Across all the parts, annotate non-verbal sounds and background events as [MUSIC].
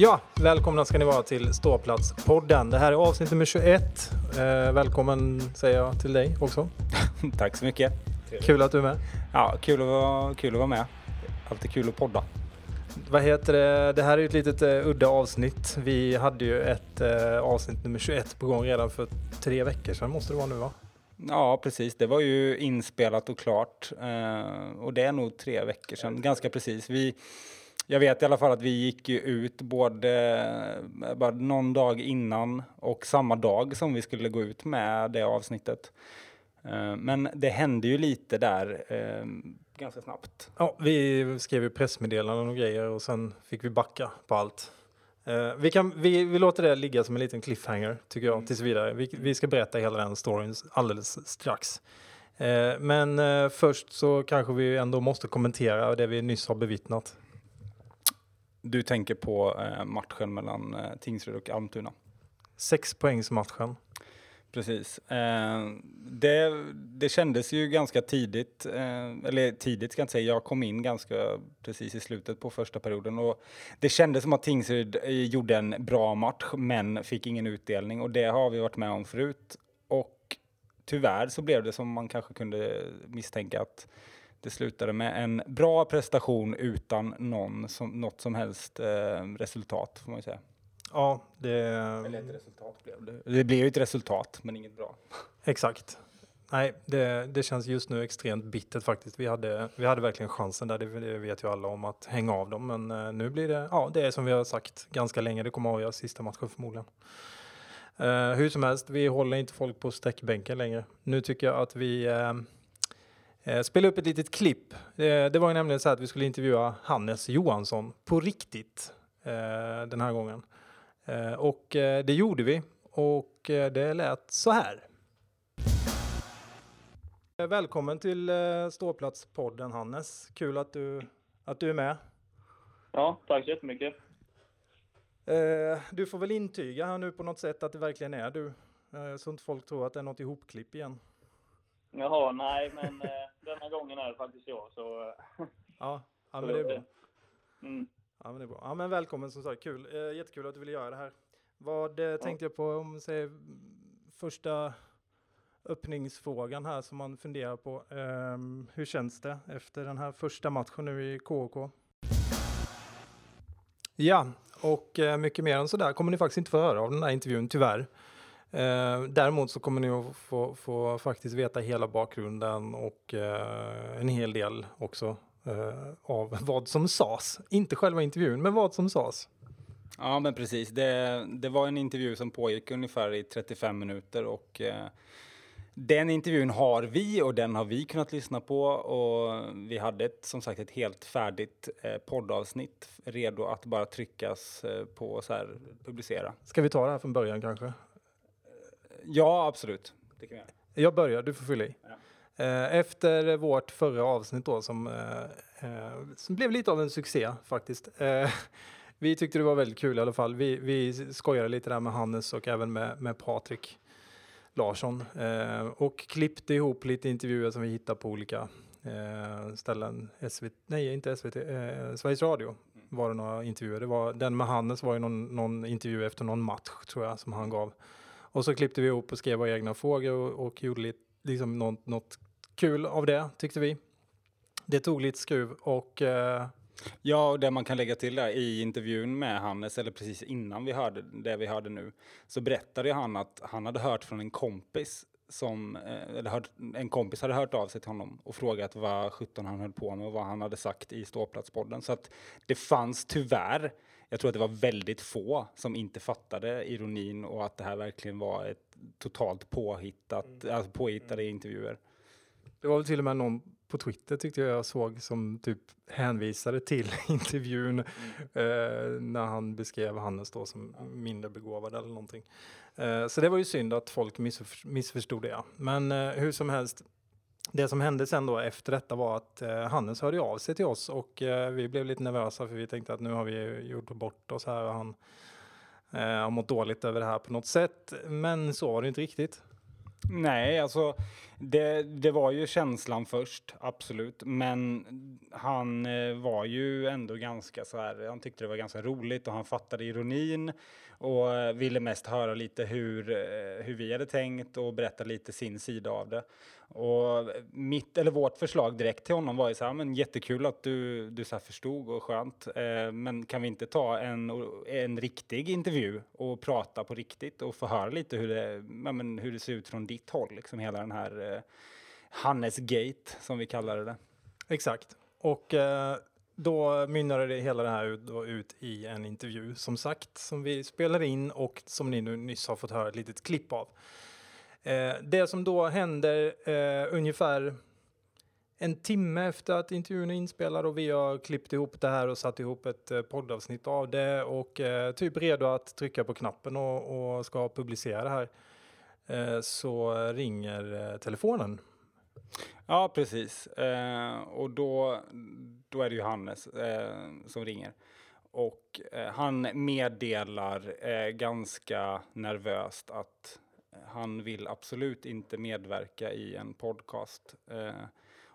Ja, välkomna ska ni vara till Ståplats-podden. Det här är avsnitt nummer 21. Eh, välkommen säger jag till dig också. [LAUGHS] Tack så mycket. Kul att du är med. Ja, kul att vara, kul att vara med. Alltid kul att podda. Vad heter det? Det här är ett litet uh, udda avsnitt. Vi hade ju ett uh, avsnitt nummer 21 på gång redan för tre veckor sedan måste det vara nu va? Ja, precis. Det var ju inspelat och klart. Uh, och det är nog tre veckor sedan, ganska precis. Vi, jag vet i alla fall att vi gick ju ut både bara någon dag innan och samma dag som vi skulle gå ut med det avsnittet. Men det hände ju lite där ganska snabbt. Ja, vi skrev ju pressmeddelanden och grejer och sen fick vi backa på allt. Uh, vi, kan, vi, vi låter det ligga som en liten cliffhanger tycker jag mm. tills vidare. Vi, vi ska berätta hela den storyn alldeles strax. Uh, men uh, först så kanske vi ändå måste kommentera det vi nyss har bevittnat. Du tänker på matchen mellan Tingsryd och Almtuna? Sexpoängsmatchen. Precis. Eh, det, det kändes ju ganska tidigt, eh, eller tidigt ska jag inte säga, jag kom in ganska precis i slutet på första perioden och det kändes som att Tingsryd eh, gjorde en bra match men fick ingen utdelning och det har vi varit med om förut. Och tyvärr så blev det som man kanske kunde misstänka att det slutade med en bra prestation utan någon som, något som helst eh, resultat får man ju säga. Ja, det... Eller ett resultat blev det. Det blev ju ett resultat, men inget bra. Exakt. Nej, det, det känns just nu extremt bittert faktiskt. Vi hade, vi hade verkligen chansen där, det, det vet ju alla om, att hänga av dem. Men uh, nu blir det, ja, det är som vi har sagt ganska länge. Det kommer att avgöras sista matchen förmodligen. Uh, hur som helst, vi håller inte folk på sträckbänken längre. Nu tycker jag att vi uh, spelar upp ett litet klipp. det var ju nämligen så att vi skulle intervjua Hannes Johansson på riktigt den här gången. Eh, och eh, det gjorde vi och eh, det lät så här. Välkommen till Ståplatspodden Hannes. Kul att du, att du är med. Ja, tack så jättemycket. Du får väl intyga här nu på något sätt att det verkligen är du. Så inte folk tror att det är något ihopklipp igen. Jaha, nej, men denna gången är det faktiskt jag. Så, ja, ja, men det är bra. Mm. Ja, men det är bra. Ja, men välkommen som sagt. Kul. Eh, jättekul att du ville göra det här. Vad eh, ja. tänkte jag på om säg, första öppningsfrågan här som man funderar på. Um, hur känns det efter den här första matchen nu i KK? Ja, och uh, mycket mer än så där kommer ni faktiskt inte få höra av den här intervjun, tyvärr. Uh, däremot så kommer ni att få, få faktiskt veta hela bakgrunden och uh, en hel del också uh, av [LAUGHS] vad som sades. Inte själva intervjun, men vad som sades. Ja, men precis. Det, det var en intervju som pågick ungefär i 35 minuter och uh, den intervjun har vi och den har vi kunnat lyssna på och vi hade ett, som sagt ett helt färdigt eh, poddavsnitt redo att bara tryckas eh, på så här publicera. Ska vi ta det här från början kanske? Ja, absolut. Det kan vi göra. Jag börjar, du får fylla i. Ja. Eh, efter vårt förra avsnitt då som, eh, eh, som blev lite av en succé faktiskt. [LAUGHS] Vi tyckte det var väldigt kul i alla fall. Vi, vi skojade lite där med Hannes och även med, med Patrik Larsson och klippte ihop lite intervjuer som vi hittade på olika ställen. SVT, nej, inte SVT, Sveriges Radio var det några intervjuer. Det var, den med Hannes var ju någon, någon intervju efter någon match tror jag som han gav. Och så klippte vi ihop och skrev våra egna frågor och, och gjorde lite, liksom något, något kul av det, tyckte vi. Det tog lite skruv och... Eh... Ja, och det man kan lägga till där i intervjun med Hannes, eller precis innan vi hörde det vi hörde nu, så berättade han att han hade hört från en kompis som, eh, eller hört, en kompis hade hört av sig till honom och frågat vad 17 han höll på med och vad han hade sagt i Ståplatspodden. Så att det fanns tyvärr, jag tror att det var väldigt få som inte fattade ironin och att det här verkligen var ett totalt påhittat, mm. alltså påhittade mm. intervjuer. Det var väl till och med någon på Twitter tyckte jag jag såg som typ hänvisade till [LAUGHS] intervjun mm. eh, när han beskrev Hannes då som mindre begåvad eller någonting. Eh, så det var ju synd att folk missför missförstod det. Men eh, hur som helst, det som hände sen då efter detta var att eh, Hannes hörde av sig till oss och eh, vi blev lite nervösa för vi tänkte att nu har vi gjort bort oss här och han eh, har mått dåligt över det här på något sätt. Men så var det inte riktigt. Nej, alltså det, det var ju känslan först, absolut. Men han eh, var ju ändå ganska så här, han tyckte det var ganska roligt och han fattade ironin och eh, ville mest höra lite hur, eh, hur vi hade tänkt och berätta lite sin sida av det. Och eh, mitt, eller vårt förslag direkt till honom var ju så här, men jättekul att du, du så här förstod och skönt. Eh, men kan vi inte ta en, en riktig intervju och prata på riktigt och få höra lite hur det, ja, men hur det ser ut från ditt håll, liksom hela den här eh, Hannes Gate som vi kallade det. Exakt. Och eh, då mynnade det hela det här ut, ut, i en intervju som sagt som vi spelar in och som ni nu nyss har fått höra ett litet klipp av. Eh, det som då händer eh, ungefär en timme efter att intervjun är inspelad och vi har klippt ihop det här och satt ihop ett eh, poddavsnitt av det och eh, typ redo att trycka på knappen och, och ska publicera det här eh, så ringer eh, telefonen. Ja, precis. Eh, och då, då är det Johannes eh, som ringer. Och eh, han meddelar ganska nervöst att han vill absolut inte medverka i en podcast.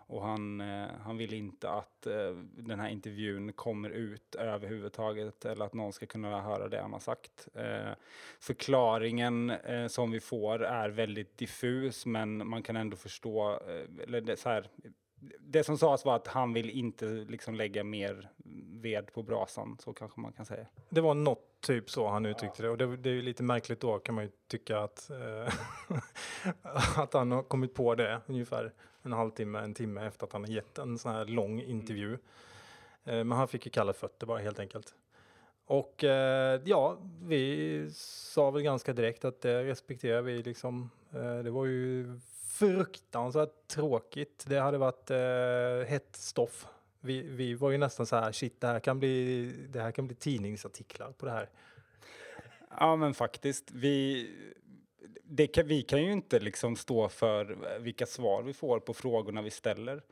Och han, eh, han vill inte att eh, den här intervjun kommer ut överhuvudtaget eller att någon ska kunna höra det han har sagt. Eh, förklaringen som vi får är väldigt diffus men man kan ändå förstå, eller det, så här, det som sades var att han vill inte liksom lägga mer ved på brasan, så kanske man kan säga. Det var något typ så han uttryckte ja. det och det, det är ju lite märkligt då kan man ju tycka att, eh, [LAUGHS] att han har kommit på det ungefär en halvtimme, en timme efter att han har gett en sån här lång intervju. Mm. Men han fick ju kalla fötter bara helt enkelt. Och eh, ja, vi sa väl ganska direkt att det respekterar vi liksom. Eh, det var ju fruktansvärt tråkigt. Det hade varit hett stoff. Vi, vi var ju nästan så här, shit, det här kan bli, det här kan bli tidningsartiklar på det här. Ja, men faktiskt. Vi, det kan, vi kan ju inte liksom stå för eh, vilka svar vi får på frågorna vi ställer.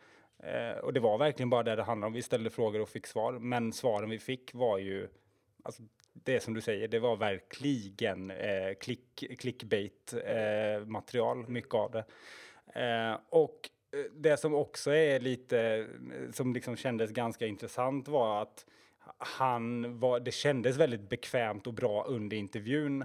Eh, och det var verkligen bara det det handlade om. Vi ställde frågor och fick svar, men svaren vi fick var ju alltså, det som du säger, det var verkligen eh, click, clickbait eh, material, mycket av det. Eh, och eh, det som också är lite, eh, som liksom kändes ganska intressant var att han var, det kändes väldigt bekvämt och bra under intervjun.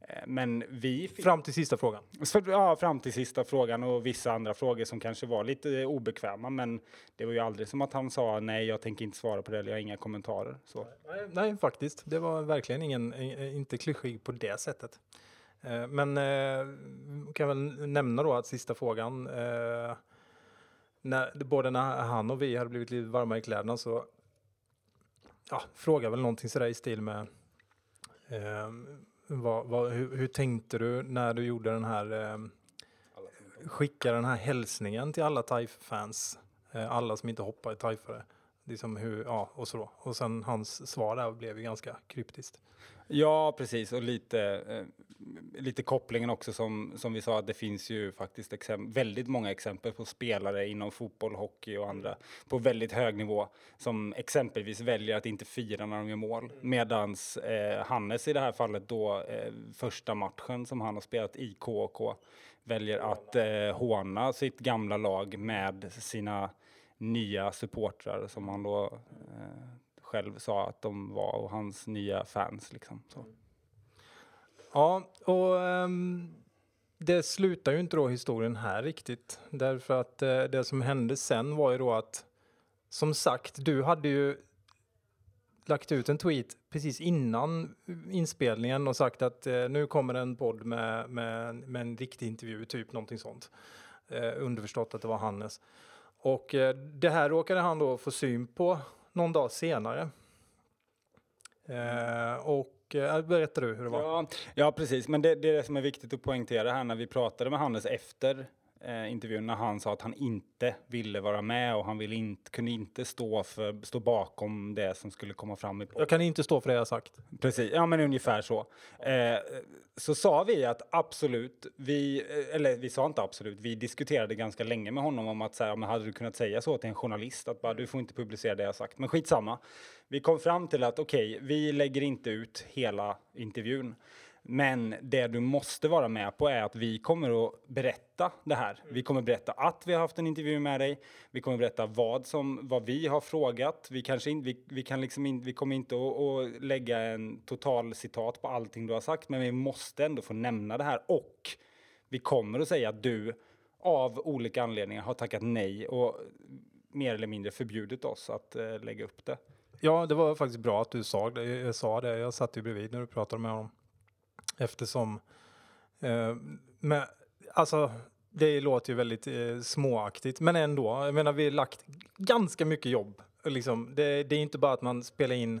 Eh, men vi... Fram till sista frågan? Ja, fram till sista frågan och vissa andra frågor som kanske var lite obekväma. Men det var ju aldrig som att han sa nej, jag tänker inte svara på det eller jag har inga kommentarer. Så. Nej, nej, faktiskt. Det var verkligen ingen, inte klyschig på det sättet. Eh, men eh, kan väl nämna då att sista frågan, när, både när han och vi hade blivit lite varma i kläderna så ja, frågade väl någonting sådär i stil med vad, vad, hur, hur, tänkte du när du gjorde den här, eh, skickade den här hälsningen till alla TIFE-fans? Eh, alla som inte hoppar i TIFE-are. Liksom hur, ja, och så då, Och sen hans svar där blev ju ganska kryptiskt. Ja, precis. Och lite, eh, lite kopplingen också som, som vi sa, att det finns ju faktiskt väldigt många exempel på spelare inom fotboll, hockey och andra på väldigt hög nivå som exempelvis väljer att inte fira när de gör mål. Medans eh, Hannes i det här fallet då, eh, första matchen som han har spelat i KK, väljer att eh, håna sitt gamla lag med sina nya supportrar som han då eh, själv sa att de var och hans nya fans. Liksom, så. Mm. Ja, och um, det slutar ju inte då historien här riktigt. Därför att uh, det som hände sen var ju då att som sagt, du hade ju lagt ut en tweet precis innan inspelningen och sagt att uh, nu kommer en podd med, med, med en riktig intervju, typ någonting sånt. Uh, underförstått att det var Hannes. Och det här råkade han då få syn på någon dag senare. Eh, och eh, berättar du hur det var? Ja, ja precis. Men det, det är det som är viktigt att poängtera här när vi pratade med Hannes efter eh, intervjun när han sa att han inte ville vara med och han ville inte, kunde inte stå, för, stå bakom det som skulle komma fram i Jag kan inte stå för det jag sagt. Precis, ja men ungefär så. Eh, så sa vi att absolut, vi, eh, eller vi sa inte absolut, vi diskuterade ganska länge med honom om att säga, men hade du kunnat säga så till en journalist att bara du får inte publicera det jag sagt, men skitsamma. Vi kom fram till att okej, okay, vi lägger inte ut hela intervjun. Men det du måste vara med på är att vi kommer att berätta det här. Vi kommer berätta att vi har haft en intervju med dig. Vi kommer berätta vad, som, vad vi har frågat. Vi, kanske in, vi, vi, kan liksom in, vi kommer inte att, att lägga en total citat på allting du har sagt, men vi måste ändå få nämna det här. Och vi kommer att säga att du av olika anledningar har tackat nej och mer eller mindre förbjudit oss att eh, lägga upp det. Ja, det var faktiskt bra att du sa det. Jag sa det. Jag satt ju bredvid när du pratade med honom. Eftersom, eh, med, alltså det låter ju väldigt eh, småaktigt, men ändå. Jag menar, vi har lagt ganska mycket jobb. Liksom, det, det är inte bara att man spelar in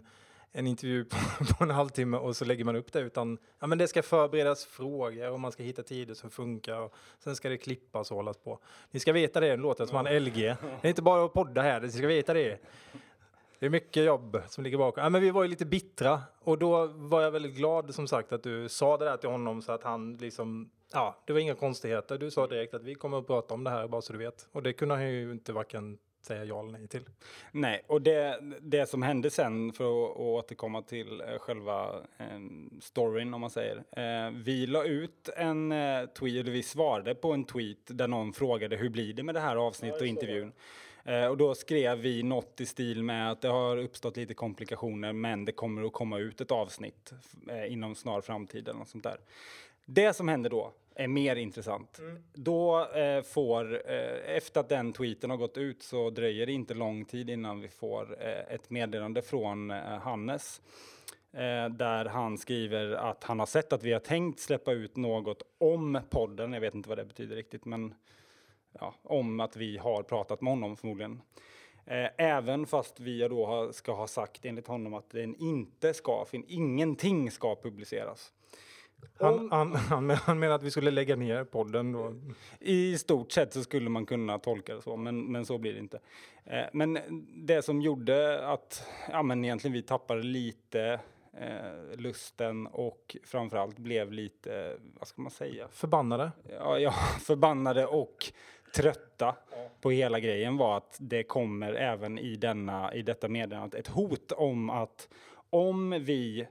en intervju [LAUGHS] på, på, en halvtimme och så lägger man upp det, utan ja, men det ska förberedas frågor och man ska hitta tider som funkar och sen ska det klippas och hållas på. Ni ska veta det, det låter som han LG. Det är inte bara att podda här, ni ska veta det. Det är mycket jobb som ligger bakom. Ja, men vi var ju lite bittra och då var jag väldigt glad som sagt att du sa det där till honom så att han liksom, ja, det var inga konstigheter. Du sa direkt att vi kommer att prata om det här bara så du vet. Och det kunde han ju inte varken säga ja eller nej till. Nej, och det, det som hände sen, för att, att återkomma till eh, själva eh, storyn om man säger. Eh, vi la ut en eh, tweet, eller vi svarade på en tweet där någon frågade hur blir det med det här avsnittet ja, och intervjun. Eh, och då skrev vi något i stil med att det har uppstått lite komplikationer men det kommer att komma ut ett avsnitt eh, inom snar framtid eller något sånt där. Det som händer då är mer intressant. Mm. Då eh, får, eh, efter att den tweeten har gått ut så dröjer det inte lång tid innan vi får eh, ett meddelande från eh, Hannes. där han skriver att han har sett att vi har tänkt släppa ut något om podden. Jag vet inte vad det betyder riktigt, men ja, om att vi har pratat med honom förmodligen. Eh, även fast vi då ska ha sagt enligt honom att den inte ska, fin, ingenting ska publiceras. Han, han, [LAUGHS] han, han menar att vi skulle lägga ner podden då? I stort sett så skulle man kunna tolka det så, men, men så blir det inte. Eh, men det som gjorde att ja, men egentligen vi tappade lite eh, lusten och framförallt blev lite, vad ska man säga? Förbannade? Ja, ja [LAUGHS] förbannade och trötta på hela grejen var att det kommer även i, denna, i detta meddelande ett hot om att om vi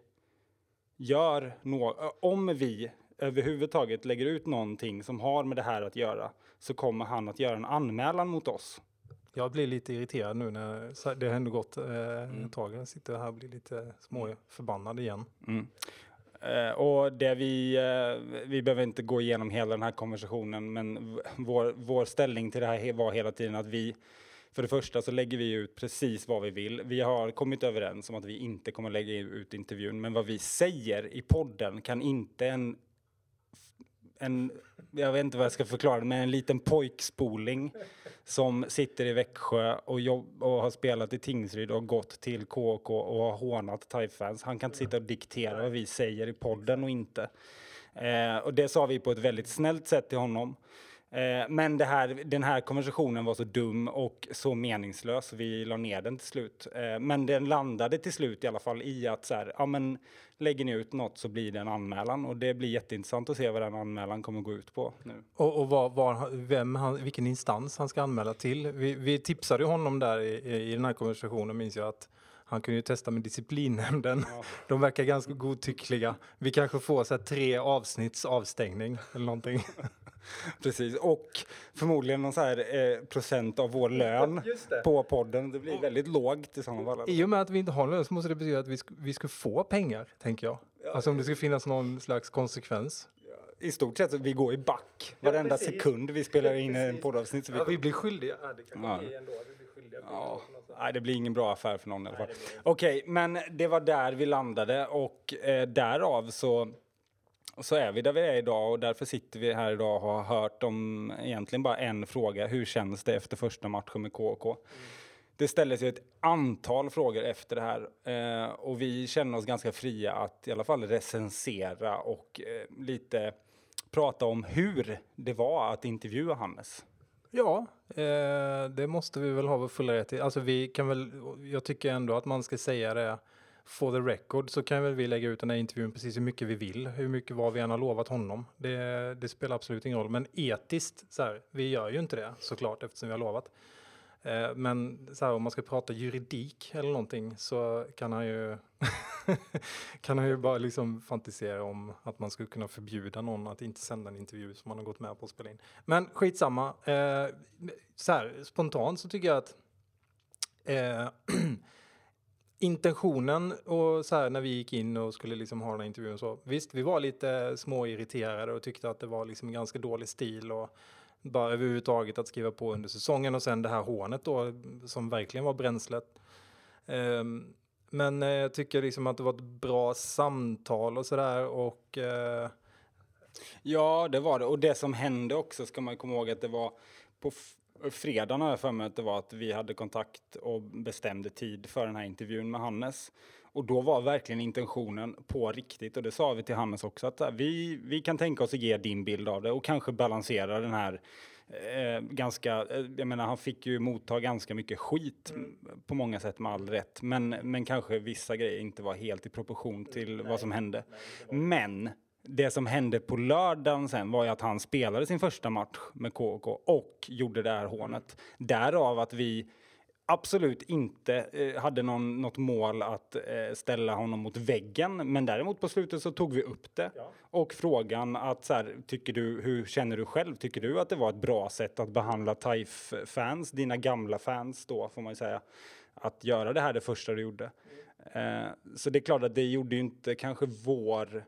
gör no om vi överhuvudtaget lägger ut någonting som har med det här att göra så kommer han att göra en anmälan mot oss. Jag blir lite irriterad nu när det har ändå gått eh, mm. ett tag. Jag sitter här och blir lite små förbannad igen. Mm. Uh, och det vi, uh, vi behöver inte gå igenom hela den här konversationen, men vår, vår ställning till det här var hela tiden att vi, för det första så lägger vi ut precis vad vi vill. Vi har kommit överens om att vi inte kommer lägga ut intervjun, men vad vi säger i podden kan inte en, en jag vet inte vad jag ska förklara, men en liten pojkspoling som sitter i Växjö och, jobb, och har spelat i Tingsryd och gått till KK och har hånat TIE-fans. Han kan inte sitta och diktera vad vi säger i podden och inte. Eh, och det sa vi på ett väldigt snällt sätt till honom. Eh, men här, den här konversationen var så dum och så meningslös, vi la ner den till slut. Eh, men den landade till slut i alla fall i att så här, ja men lägger ni ut något så blir det en anmälan och det blir jätteintressant att se vad den anmälan kommer gå ut på nu. Och, och var, var, vem han, vilken instans han ska anmäla till. Vi, vi tipsade honom där i, i den här konversationen minns jag att han kunde ju testa med disciplinnämnden. Ja. [LAUGHS] De verkar ganska godtyckliga. Vi kanske får så tre avsnitts avstängning eller någonting. [LAUGHS] [LAUGHS] Precis, och förmodligen någon så här eh, procent av vår lön på podden. Det blir och, väldigt lågt i sådana fall. I och med att vi inte har lön så måste det betyda att vi, sk vi ska få pengar, tänker jag. Ja, alltså om det ska finnas någon slags konsekvens. I stort sett, vi går i back varenda ja, sekund vi spelar in en poddavsnitt. Så vi, ja, vi blir skyldiga. Ja, det kan ja. ändå. Vi blir skyldiga. Ja. Nej, det blir ingen bra affär för någon i alla fall. Okej, okay, men det var där vi landade och eh, därav så så är vi där vi är idag och därför sitter vi här idag och har hört om egentligen bara en fråga. Hur känns det efter första matchen med KK? Mm. Det ställdes ju ett antal frågor efter det här eh, och vi känner oss ganska fria att i alla fall recensera och eh, lite prata om hur det var att intervjua Hannes. Ja, eh, det måste vi väl ha vår fulla rätt i. Alltså vi kan väl, jag tycker ändå att man ska säga det for the record så kan väl vi lägga ut den här intervjun precis hur mycket vi vill, hur mycket vad vi än har lovat honom. Det, det spelar absolut ingen roll, men etiskt så här, vi gör ju inte det såklart eftersom vi har lovat. Eh, men så här, om man ska prata juridik eller någonting så kan han ju [LAUGHS] kan han ju bara liksom fantisera om att man skulle kunna förbjuda någon att inte sända en intervju som man har gått med på att spela in. Men skitsamma. Eh, så här, spontant så tycker jag att eh, [CLEARS THROAT] intentionen och så här när vi gick in och skulle liksom ha den här intervjun så visst, vi var lite småirriterade och tyckte att det var liksom ganska dålig stil och bara överhuvudtaget att skriva på under säsongen och sen det här hånet då som verkligen var bränslet. Um, men eh, jag tycker liksom att det var ett bra samtal och sådär och eh... Ja, det var det. Och det som hände också ska man komma ihåg att det var på fredagen har jag för mig att det var att vi hade kontakt och bestämde tid för den här intervjun med Hannes. Och då var verkligen intentionen på riktigt och det sa vi till Hannes också att vi, vi kan tänka oss att ge din bild av det och kanske balansera den här eh, ganska, eh, jag menar han fick ju motta ganska mycket skit mm. på många sätt med all rätt men, men kanske vissa grejer inte var helt i proportion till nej, vad som hände. Men det som hände på lördagen sen var ju att han spelade sin första match med KK och gjorde det här hånet. Därav att vi absolut inte eh, hade någon, något mål att eh, ställa honom mot väggen. Men däremot på slutet så tog vi upp det. Ja. Och frågan att så här, tycker du, hur känner du själv? Tycker du att det var ett bra sätt att behandla TIFE-fans, dina gamla fans då får man ju säga, att göra det här det första du gjorde? Mm. Eh, så det är klart att det gjorde ju inte kanske vår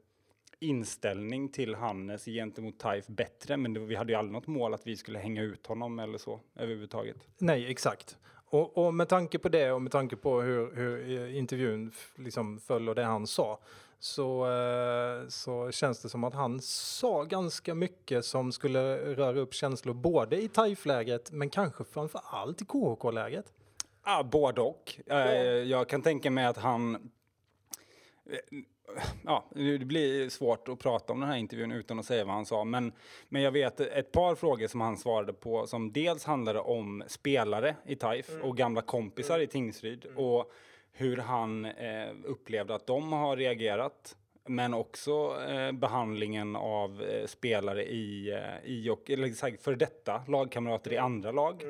inställning till Hannes gentemot Taif bättre, men det, vi hade ju aldrig något mål att vi skulle hänga ut honom eller så överhuvudtaget. Nej, exakt. Och, och med tanke på det och med tanke på hur, hur eh, intervjun liksom föll och det han sa så, eh, så känns det som att han sa ganska mycket som skulle röra upp känslor både i TIFE-läget men kanske framför allt i KHK-läget. Ja, både och. Ja. Jag kan tänka mig att han ja, det blir svårt att prata om den här intervjun utan att säga vad han sa. Men, men jag vet ett par frågor som han svarade på som dels handlade om spelare i TAIF mm. och gamla kompisar mm. i Tingsryd mm. och hur han eh, upplevde att de har reagerat. Men också eh, behandlingen av eh, spelare i, eh, i och, eller för detta lagkamrater i mm. andra lag.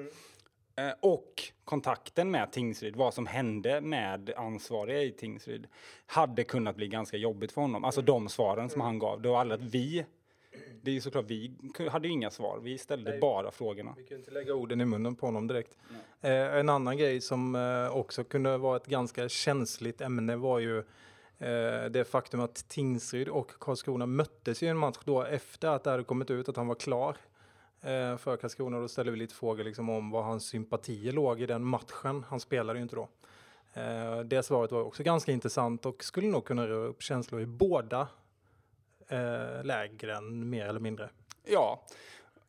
Eh, och kontakten med Tingsryd, vad som hände med ansvariga i Tingsryd, hade kunnat bli ganska jobbigt för honom. Alltså de svaren som han gav. Det var aldrig att vi det är ju såklart, vi hade inga svar. Vi ställde Nej, bara frågorna. Vi kunde inte lägga orden i munnen på honom direkt. Eh, en annan grej som eh, också kunde vara ett ganska känsligt ämne var ju eh, det faktum att Tingsryd och Karlskrona möttes i en match då efter att det hade kommit ut att han var klar eh, för Karlskrona. Då ställde vi lite frågor liksom om vad hans sympatier låg i den matchen. Han spelade ju inte då. Eh, det svaret var också ganska intressant och skulle nog kunna röra upp känslor i båda eh, lägren mer eller mindre. Ja.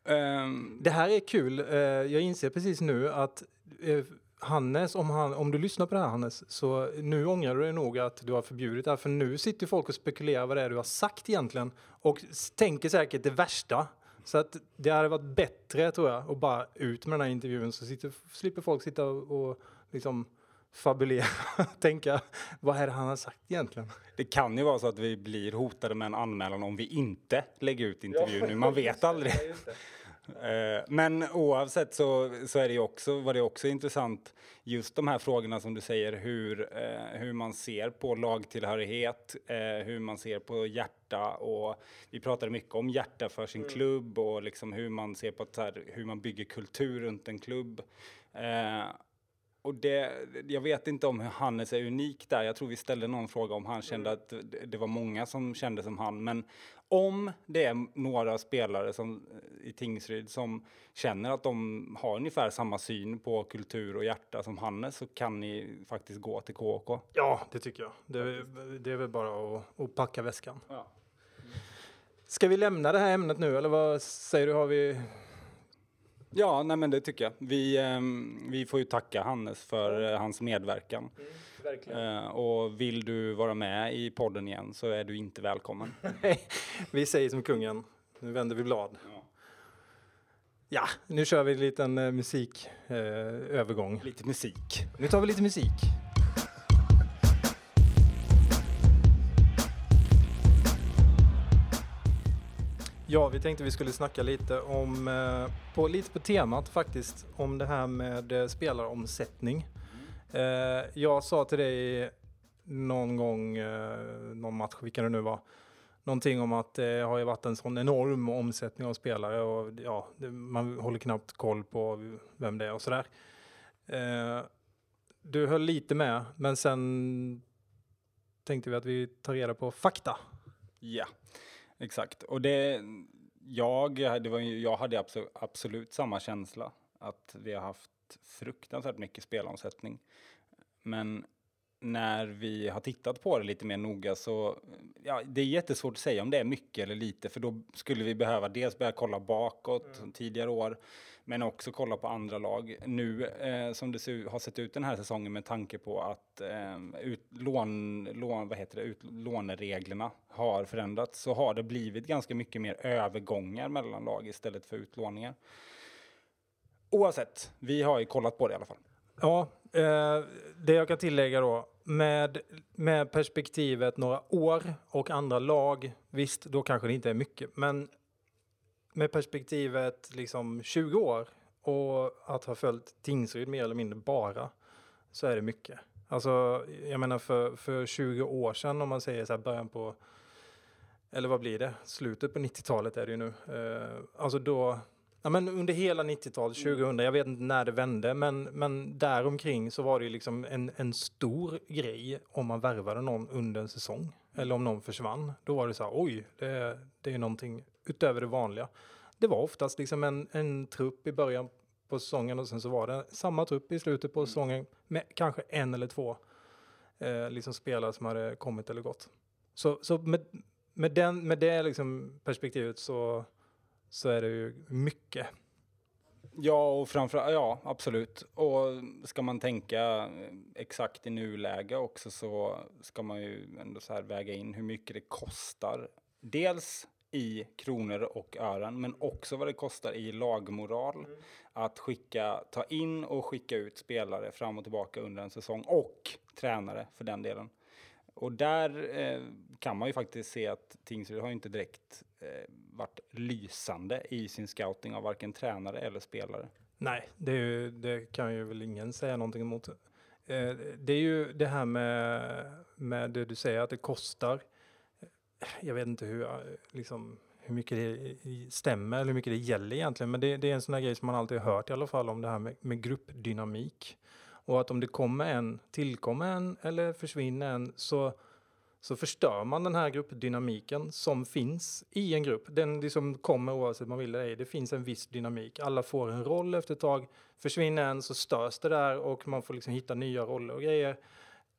Um... Det här är kul. Eh, jag inser precis nu att eh, Hannes, om, han, om du lyssnar på det här Hannes, så nu ångrar du dig nog att du har förbjudit det här, för nu sitter folk och spekulerar vad det är du har sagt egentligen och tänker säkert det värsta. Så att det hade varit bättre tror jag att bara ut med den här intervjun så sitter, slipper folk sitta och, liksom fabulera [LAUGHS] tänka vad är det han har sagt egentligen? Det kan ju vara så att vi blir hotade med en anmälan om vi inte lägger ut intervjun nu, man [LAUGHS] vet aldrig. Eh, men oavsett så, så är det också, var det också intressant just de här frågorna som du säger hur, eh, hur man ser på lagtillhörighet, eh, hur man ser på hjärta och vi pratade mycket om hjärta för sin mm. klubb och liksom hur man ser på här, hur man bygger kultur runt en klubb. Och det, jag vet inte om hur Hannes är unik där. Jag tror vi ställde någon fråga om han kände mm. att det var många som kände som han. Men om det är några spelare som, i Tingsryd som känner att de har ungefär samma syn på kultur och hjärta som Hannes så kan ni faktiskt gå till KK. Ja, det tycker jag. Det, det är väl bara att, att packa väskan. Ja. Ska vi lämna det här ämnet nu eller vad säger du? Har vi Ja, nej men det tycker jag. Vi, eh, vi får ju tacka Hannes för eh, hans medverkan. Mm, eh, och vill du vara med i podden igen så är du inte välkommen. [LAUGHS] vi säger som kungen, nu vänder vi blad. Ja, ja nu kör vi en liten eh, musikövergång. Eh, lite musik. Nu tar vi lite musik. Ja, vi tänkte vi skulle snacka lite om, eh, på, lite på temat faktiskt, om det här med eh, spelaromsättning. Eh, jag sa till dig någon gång, någon match, vilken det nu var, någonting om att det har ju varit en sån enorm omsättning av spelare och ja, man håller knappt koll på vem det är och sådär. Du höll lite med, men sen tänkte vi att vi tar reda på fakta. Ja, exakt. Och det, jag, det var, jag hade absolut, absolut samma känsla, att vi har haft fruktansvärt mycket spelomsättning. Men när vi har tittat på det lite mer noga så, ja, det är jättesvårt att säga om det är mycket eller lite, för då skulle vi behöva dels börja kolla bakåt, tidigare år, men också kolla på andra lag. Nu eh, som det ser, har sett ut den här säsongen med tanke på att eh, ut, lån, lån, vad heter det, ut, lånereglerna har förändrats så har det blivit ganska mycket mer övergångar mellan lag istället för utlåningar. Oavsett, vi har ju kollat på det i alla fall. Ja, eh, det jag kan tillägga då, med, med perspektivet några år och andra lag, visst, då kanske det inte är mycket, men med perspektivet liksom 20 år och att ha följt Tingsryd mer eller mindre bara, så är det mycket. Alltså, jag menar för, för 20 år sedan, om man säger så här början på, eller vad blir det, slutet på 90-talet är det ju nu. Eh, alltså då, Ja, men under hela 90-talet, 2000, jag vet inte när det vände, men, men däromkring så var det ju liksom en, en stor grej om man värvade någon under en säsong. Eller om någon försvann. Då var det så här, oj, det, det är någonting utöver det vanliga. Det var oftast liksom en, en trupp i början på säsongen och sen så var det samma trupp i slutet på säsongen med kanske en eller två eh, liksom spelare som hade kommit eller gått. Så, så med, med, den, med det liksom perspektivet så, så är det ju mycket. Ja, och framförallt, ja absolut. Och ska man tänka eh, exakt i nuläge också så ska man ju ändå så här väga in hur mycket det kostar. Dels i kronor och ören, men också vad det kostar i lagmoral att skicka, ta in och skicka ut spelare fram och tillbaka under en säsong och tränare för den delen. Och där eh, kan man ju faktiskt se att Tingsryd har inte direkt eh, varit lysande i sin scouting av varken tränare eller spelare. Nej, det, är ju, det kan ju väl ingen säga någonting emot. Eh, det är ju det här med, med det du säger att det kostar. Jag vet inte hur, eh, liksom, hur mycket det stämmer eller hur mycket det gäller egentligen, men det, det är en sån här grej som man alltid har hört i alla fall om det här med, med gruppdynamik. Och att om det kommer en, tillkommer en eller försvinner en så, så förstör man den här gruppdynamiken som finns i en grupp. Den liksom kommer oavsett man vill eller ej. Det finns en viss dynamik. Alla får en roll efter ett tag. Försvinner en så störs det där och man får liksom hitta nya roller och grejer.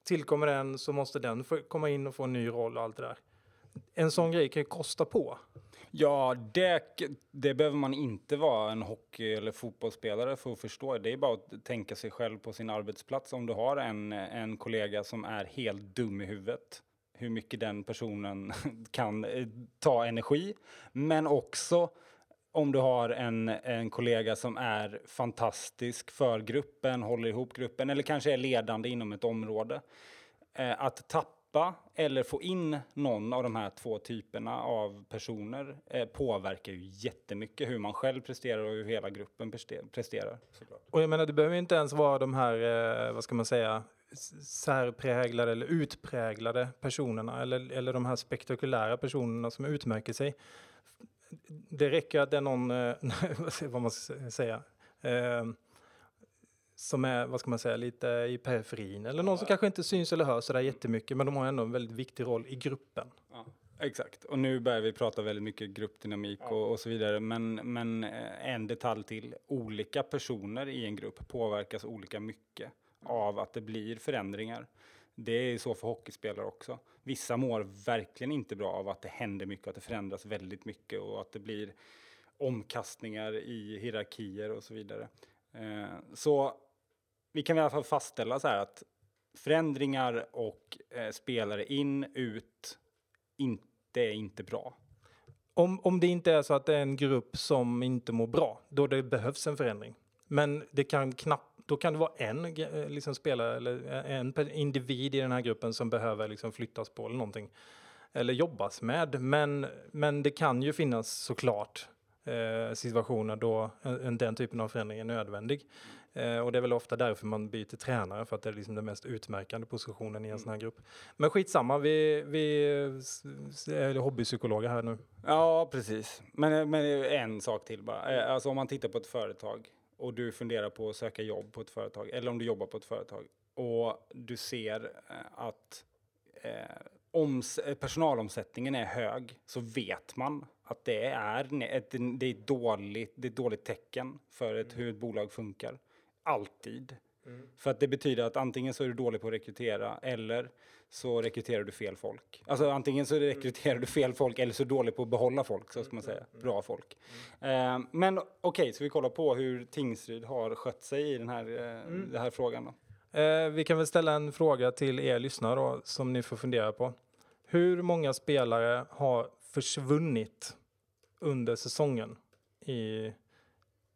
Tillkommer en så måste den få komma in och få en ny roll och allt det där. En sån grej kan ju kosta på. Ja, det, det behöver man inte vara en hockey eller fotbollsspelare för att förstå. Det är bara att tänka sig själv på sin arbetsplats. Om du har en, en kollega som är helt dum i huvudet, hur mycket den personen [LAUGHS] kan eh, ta energi. Men också om du har en, en kollega som är fantastisk för gruppen, håller ihop gruppen eller kanske är ledande inom ett område. Eh, att tappa eller få in någon av de här två typerna av personer eh, påverkar ju jättemycket hur man själv presterar och hur hela gruppen presterar. Såklart. Och jag menar, det behöver inte ens vara de här, eh, vad ska man säga, särpräglade eller utpräglade personerna eller, eller de här spektakulära personerna som utmärker sig. Det räcker att det är någon, eh, [LAUGHS] vad man ska säga, eh, som är, vad ska man säga, lite i periferin eller någon som kanske inte syns eller hörs sådär jättemycket men de har ändå en väldigt viktig roll i gruppen. Ja, exakt. Och nu börjar vi prata väldigt mycket gruppdynamik och, och så vidare. Men, men eh, en detalj till. Olika personer i en grupp påverkas olika mycket av att det blir förändringar. Det är så för hockeyspelare också. Vissa mår verkligen inte bra av att det händer mycket, att det förändras väldigt mycket och att det blir omkastningar i hierarkier och så vidare. Eh, så vi kan i alla fall fastställa så här att förändringar och eh, spelare in, ut, inte är inte bra. Om, om det inte är så att det är en grupp som inte mår bra, då det behövs en förändring. Men det kan knappt, då kan det vara en eh, liksom, spelare eller eh, en individ i den här gruppen som behöver liksom, flyttas på eller någonting. eller jobbas med. Men, men det kan ju finnas såklart eh, situationer då en, den typen av förändring är nödvändig. Eh, och det är väl ofta därför man byter tränare, för att det är liksom den mest utmärkande positionen i en sån här grupp. Men skitsamma, vi, vi är hobbypsykologer här nu. Ja, precis. Men, men en sak till bara. Eh, alltså om man tittar på ett företag och du funderar på att söka jobb på ett företag, eller om du jobbar på ett företag och du ser eh, att eh, oms personalomsättningen är hög så vet man att det är ett, det är dåligt, det är ett dåligt tecken för ett, hur ett bolag funkar. Alltid. Mm. För att det betyder att antingen så är du dålig på att rekrytera eller så rekryterar du fel folk. Alltså antingen så rekryterar du fel folk eller så är du dålig på att behålla folk, så ska man säga. Bra folk. Mm. Uh, men okej, okay, så vi kollar på hur Tingsryd har skött sig i den här, uh, mm. den här frågan. Då. Uh, vi kan väl ställa en fråga till er lyssnare då, som ni får fundera på. Hur många spelare har försvunnit under säsongen i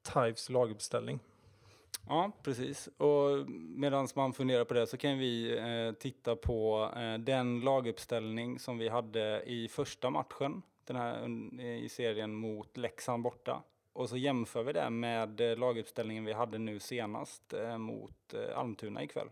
Tives laguppställning? Ja, precis. Och medan man funderar på det så kan vi eh, titta på eh, den laguppställning som vi hade i första matchen den här, i serien mot Leksand borta. Och så jämför vi det med eh, laguppställningen vi hade nu senast eh, mot eh, Almtuna ikväll.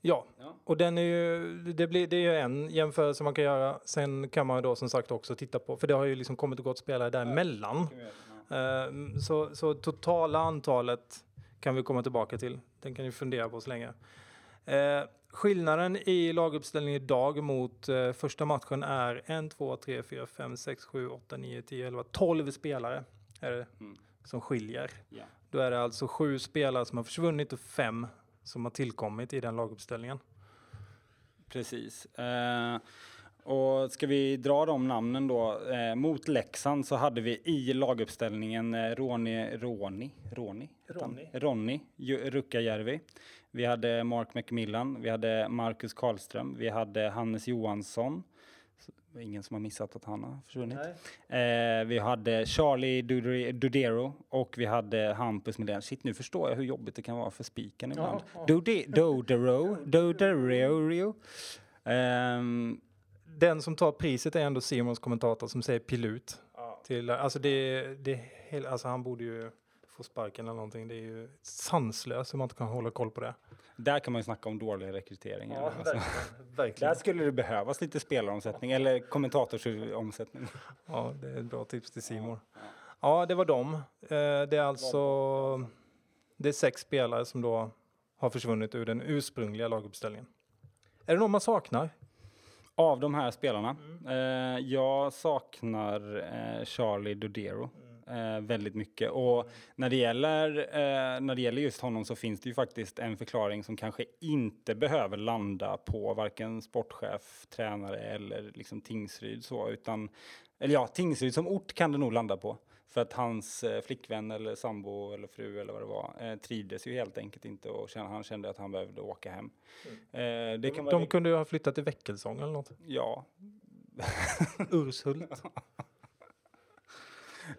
Ja, ja, och den är ju, det, blir, det är ju en jämförelse man kan göra. Sen kan man då som sagt också titta på, för det har ju liksom kommit och gått spelare däremellan. Ja, uh, så, så totala antalet kan vi komma tillbaka till. Den kan ni fundera på så länge. Uh, skillnaden i laguppställningen idag mot uh, första matchen är 1, 2, 3, 4, 5, 6, 7, 8, 9, 10, 11, 12 spelare är det mm. som skiljer. Yeah. Då är det alltså sju spelare som har försvunnit och fem som har tillkommit i den laguppställningen. Precis. Eh, och ska vi dra de namnen då? Eh, mot Leksand så hade vi i laguppställningen eh, Roni, Roni, Roni, Roni. Ronny Rukkajärvi. Vi hade Mark McMillan, vi hade Marcus Karlström, vi hade Hannes Johansson, ingen som har missat att han har försvunnit. Eh, vi hade Charlie Dudero och vi hade Hampus Milén. Shit, nu förstår jag hur jobbigt det kan vara för spiken ibland. Ja, ja. Dudero, [LAUGHS] Dudero. Um, Den som tar priset är ändå Simons kommentator som säger pilut. Ja. Till, alltså det, det, alltså han borde ju få sparken eller någonting. Det är ju sanslöst om man inte kan hålla koll på det. Där kan man ju snacka om dålig rekrytering. Ja, alltså. verkligen, verkligen. Där skulle det behövas lite spelaromsättning eller kommentatorsomsättning. Ja, det är ett bra tips till Simor. Ja, det var dem. Eh, det är alltså det är sex spelare som då har försvunnit ur den ursprungliga laguppställningen. Är det någon man saknar? Av de här spelarna? Mm. Eh, jag saknar eh, Charlie Dodero. Eh, väldigt mycket. Och när det, gäller, eh, när det gäller just honom så finns det ju faktiskt en förklaring som kanske inte behöver landa på varken sportchef, tränare eller liksom Tingsryd så, utan eller ja, Tingsryd som ort kan det nog landa på. För att hans eh, flickvän eller sambo eller fru eller vad det var eh, trivdes ju helt enkelt inte och han kände att han behövde åka hem. Mm. Eh, det kan de, de kunde ju ha flyttat till Väckelsång eller något. Ja. Urshult. [LAUGHS]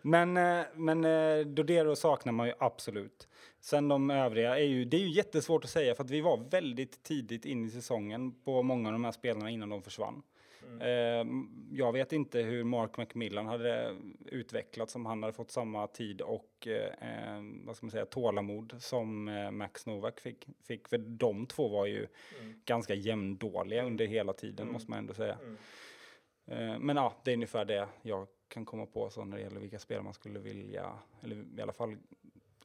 Men, eh, men eh, Dodero saknar man ju absolut. Sen de övriga är ju, det är ju jättesvårt att säga för att vi var väldigt tidigt in i säsongen på många av de här spelarna innan de försvann. Mm. Eh, jag vet inte hur Mark McMillan hade utvecklats om han hade fått samma tid och eh, vad ska man säga, tålamod som Max Novak fick, fick. För de två var ju mm. ganska jämndåliga under hela tiden mm. måste man ändå säga. Mm. Eh, men ja, det är ungefär det jag kan komma på så när det gäller vilka spelare man skulle vilja, eller i alla fall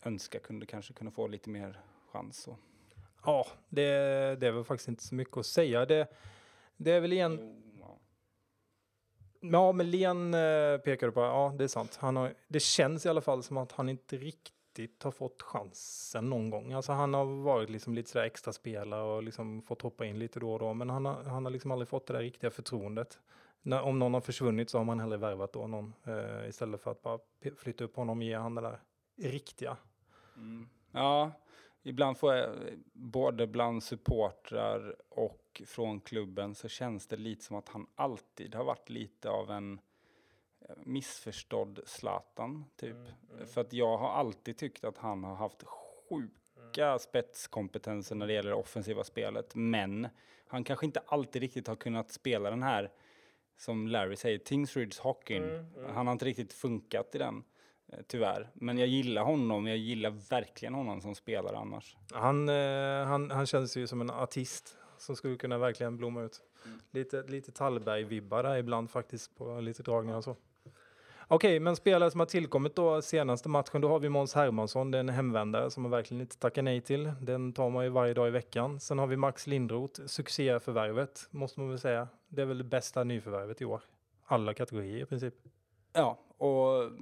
önska kunde kanske kunna få lite mer chans. Så. Ja, det, det är väl faktiskt inte så mycket att säga. Det, det är väl igen... Ja. men Len eh, pekar på, ja det är sant. Han har, det känns i alla fall som att han inte riktigt har fått chansen någon gång. Alltså han har varit liksom lite sådär extra spelare och liksom fått hoppa in lite då och då, men han har, han har liksom aldrig fått det där riktiga förtroendet när, om någon har försvunnit så har man hellre värvat då någon eh, istället för att bara flytta upp honom och ge han det där riktiga. Mm. Ja, ibland får jag både bland supportrar och från klubben så känns det lite som att han alltid har varit lite av en eh, missförstådd Zlatan typ. Mm, mm. För att jag har alltid tyckt att han har haft sjuka mm. spetskompetenser när det gäller det offensiva spelet. Men han kanske inte alltid riktigt har kunnat spela den här som Larry säger, Tingsryds hockeyn. Mm, mm. Han har inte riktigt funkat i den, eh, tyvärr. Men jag gillar honom, jag gillar verkligen honom som spelare annars. Han, eh, han, han känns ju som en artist som skulle kunna verkligen blomma ut. Mm. Lite, lite Tallberg-vibbar där ibland faktiskt på lite dragningar och så. Okej, men spelare som har tillkommit då senaste matchen, då har vi Måns Hermansson, det är en hemvändare som man verkligen inte tackar nej till. Den tar man ju varje dag i veckan. Sen har vi Max Lindroth, succéförvärvet måste man väl säga. Det är väl det bästa nyförvärvet i år. Alla kategorier i princip. Ja, och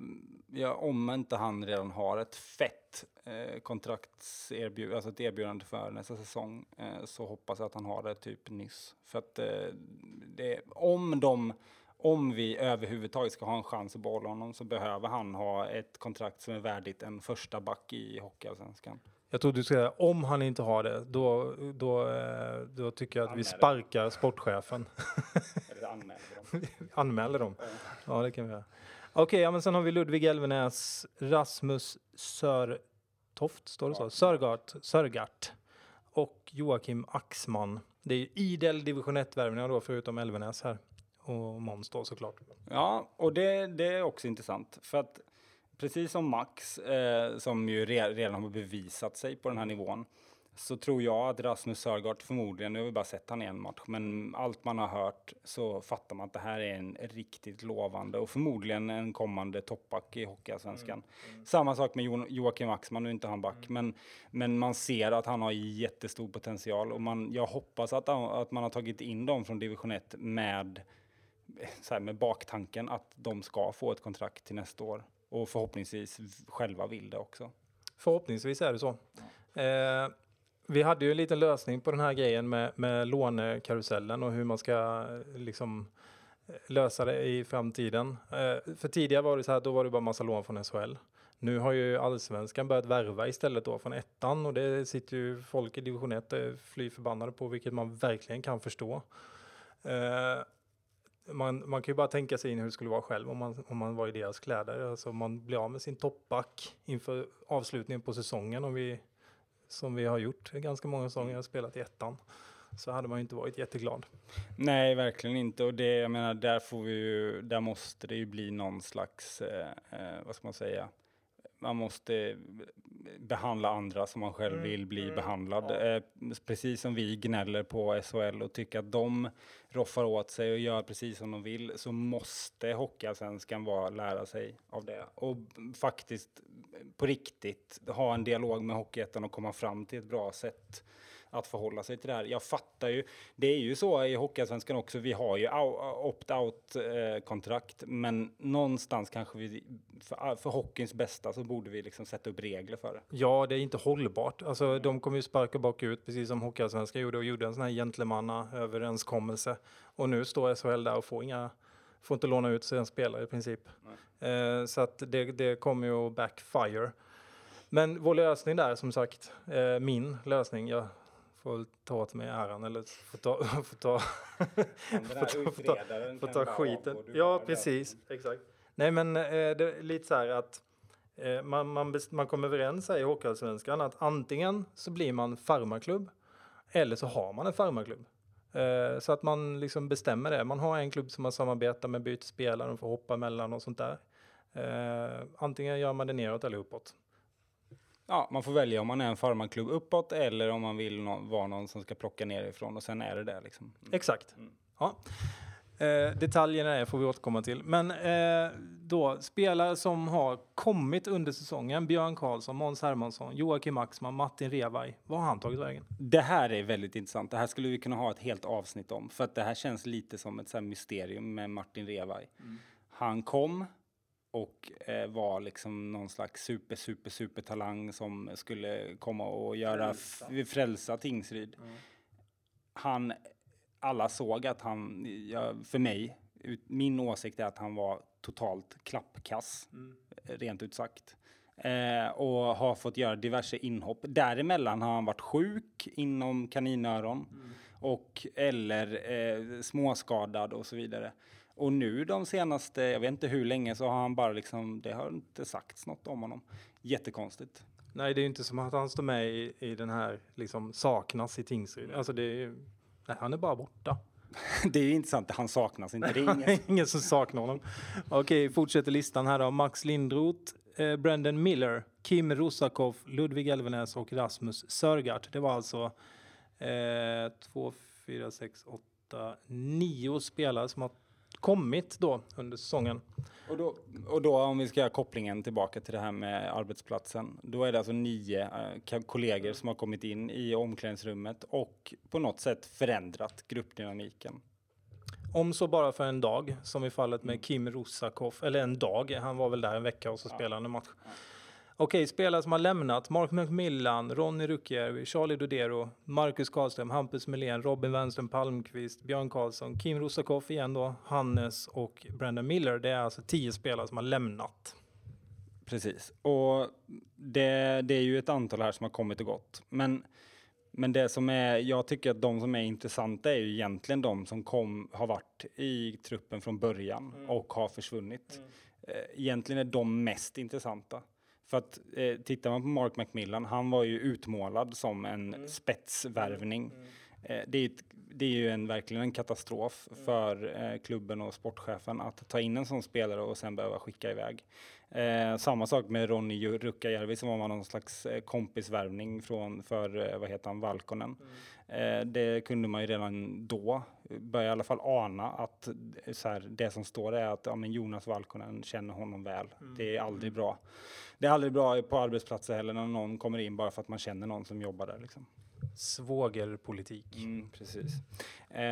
ja, om inte han redan har ett fett eh, kontraktserbjudande, alltså ett erbjudande för nästa säsong, eh, så hoppas jag att han har det typ nyss. För att eh, det, om de om vi överhuvudtaget ska ha en chans att behålla honom så behöver han ha ett kontrakt som är värdigt en första back i Hockeyallsvenskan. Jag tror du ska säga om han inte har det, då, då, eh, då tycker jag att vi Anmäler. sparkar sportchefen. Eller anmäler dem. [LAUGHS] Anmäler dem. Ja, det kan vi göra. Okej, ja, men sen har vi Ludvig Elvenäs, Rasmus Sörtoft, står det så? Ja. Sörgart, Sörgart och Joakim Axman. Det är idel division 1-värvningar då, förutom Elvenäs här. Och Måns då såklart. Ja, och det, det är också intressant. För att precis som Max, eh, som ju re, redan har bevisat sig på den här nivån, så tror jag att Rasmus Sörgård förmodligen, nu har vi bara sett han i en match, men allt man har hört så fattar man att det här är en riktigt lovande och förmodligen en kommande toppback i Hockeyallsvenskan. Samma sak med jo, Joakim Axman, nu är inte han back, men, men man ser att han har jättestor potential och man, jag hoppas att, att man har tagit in dem från division 1 med så här med baktanken att de ska få ett kontrakt till nästa år och förhoppningsvis själva vill det också. Förhoppningsvis är det så. Eh, vi hade ju en liten lösning på den här grejen med, med lånekarusellen och hur man ska eh, liksom eh, lösa det i framtiden. Eh, för tidigare var det så här, då var det bara massa lån från SHL. Nu har ju allsvenskan börjat värva istället då från ettan och det sitter ju folk i division 1 eh, fly förbannade på, vilket man verkligen kan förstå. Eh, man, man kan ju bara tänka sig in hur det skulle vara själv om man, om man var i deras kläder. Alltså man blir av med sin toppback inför avslutningen på säsongen om vi, som vi har gjort ganska många säsonger, jag har spelat i ettan. Så hade man ju inte varit jätteglad. Nej, verkligen inte. Och det, jag menar, där får vi ju, där måste det ju bli någon slags, eh, eh, vad ska man säga, man måste behandla andra som man själv Mm, vill bli mm, behandlad. ja. Eh, precis som vi gnäller på SHL och tycker att de roffar åt sig och gör precis som de vill, så måste Hockeyallsvenskan lära sig av det. Och faktiskt på riktigt ha en dialog med Hockeyettan och komma fram till ett bra sätt att förhålla sig till det här. Jag fattar ju, det är ju så i Hockeyallsvenskan också, vi har ju opt-out eh, kontrakt, men någonstans kanske vi, för, ah, för hockeyns bästa så borde vi liksom sätta upp regler för det. Ja, det är inte hållbart. Alltså, de kommer ju sparka bakut, precis som Hockeyallsvenskan gjorde och gjorde en sån här gentlemannaöverenskommelse. Och nu står SHL där och får inga, får inte låna ut sina spelare i princip. Eh, så att det, det kommer ju att backfire. Men vår lösning där, som sagt, eh, min lösning, jag får väl ta åt mig äran eller får ta, [LAUGHS] får [LAUGHS] ta, får ta, får ta, skiten. Ja, precis. Exakt. Nej, men eh, det är lite så här att eh, man, man, man kommer överens här i Hockeyallsvenskan att antingen så blir man farmaklubb eller så har man en farmaklubb. Eh, så att man liksom bestämmer det. Man har en klubb som man samarbetar med, byter spelare, de får hoppa emellan och sånt där. Eh, antingen gör man det neråt eller uppåt. Ja, man får välja om man är en farmaklubb uppåt eller om man vill nå- vara någon som ska plocka ner ifrån och sen är det det liksom. Exakt. Mm. Ja. Eh, detaljerna är får vi återkomma till. Men eh, då, spelare som har kommit under säsongen. Björn Karlsson, Måns Hermansson, Joakim Axman, Martin Revaj. Vad har han tagit vägen? Det här är väldigt intressant. Det här skulle vi kunna ha ett helt avsnitt om. För att det här känns lite som ett så mysterium med Martin Revaj. Han kom och eh, var liksom någon slags super, super, super talang som skulle komma och göra frälsa, frälsa Tingsryd. Han, alla såg att han, ja, för mig, ut, min åsikt är att han var totalt klappkass, eh, rent ut sagt. Eh, och har fått göra diverse inhopp. Däremellan har han varit sjuk inom kaninöron och eller eh, småskadad och så vidare. Och nu de senaste, jag vet inte hur länge, så har han bara liksom, det har inte sagts något om honom. Jättekonstigt. Nej, det är ju inte som att han står med i, i den här liksom saknas i Tingsryd. Alltså det är, nej, han är bara borta. [LAUGHS] det är ju intressant, han saknas inte. Det är ingen... [LAUGHS] ingen som saknar honom. Okej, fortsätter listan här då. Max Lindroth, eh, Brendan Miller, Kim Rosakov, Ludvig Elvenäs och Rasmus Sörgart. Det var alltså eh, två, fyra, sex, åtta, nio spelare som har kommit då under säsongen. Och då, och då om vi ska göra kopplingen tillbaka till det här med arbetsplatsen. Då är det alltså nio eh, kollegor som har kommit in i omklädningsrummet och på något sätt förändrat gruppdynamiken. Om så bara för en dag, som i fallet med Kim Rosakov, eller en dag, han var väl där en vecka och så spelade han en match. Okej, spelare som har lämnat, Mark McMillan, Ronny Ruckjärvi, Charlie Dodero, Marcus Karlström, Hampus Melén, Robin Wernström Palmqvist, Björn Karlsson, Kim Rosakov igen då, Hannes och Brandon Miller. Det är alltså tio spelare som har lämnat. Precis. Och det, det är ju ett antal här som har kommit och gått. Men, men det som är, jag tycker att de som är intressanta är ju egentligen de som kom, har varit i truppen från början och har försvunnit. Eh, Egentligen är de mest intressanta. För att eh, tittar man på Mark McMillan, han var ju utmålad som en spetsvärvning. Eh, det, är ett, det är ju en, verkligen en katastrof för eh, klubben och sportchefen att ta in en sån spelare och sen behöva skicka iväg. Eh, samma sak med Ronny Rukkajärvi som var någon slags eh, kompisvärvning från, för, eh, vad heter han, Valkonen. Eh, det kunde man ju redan då börja i alla fall ana att eh, så här, det som står är att ja, men Jonas Valkonen känner honom väl. Det är aldrig bra. Det är aldrig bra på arbetsplatser heller när någon kommer in bara för att man känner någon som jobbar där. Liksom. Svågerpolitik. Mm, precis. Eh,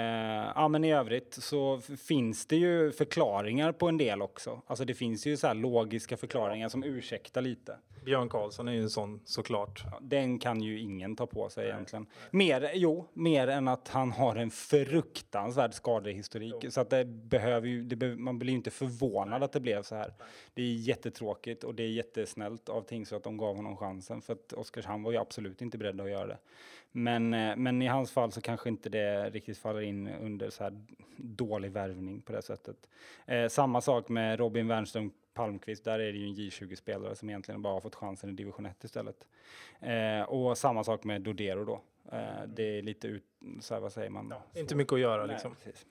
ja, men i övrigt så finns det ju förklaringar på en del också. Alltså det finns ju så här logiska förklaringar som ursäktar lite. Björn Karlsson är ju en sån såklart. Ja, den kan ju ingen ta på sig egentligen. Mer, jo, mer än att han har en fruktansvärd skadehistorik. Så att det behöver ju, det be, man blir ju inte förvånad att det blev så här. Det är jättetråkigt och det är jättesnällt av Tingsryd att de gav honom chansen. För att Oskarshamn var ju absolut inte beredda att göra det. Men, eh, men i hans fall så kanske inte det riktigt faller in under så här dålig värvning på det sättet. Eh, samma sak med Robin Wernström Palmqvist, där är det ju en J20-spelare som egentligen bara har fått chansen i division 1 istället. Eh, och samma sak med Dodero då. Eh, det är lite ut, så här, vad säger man? Inte mycket att göra Nej, liksom. precis.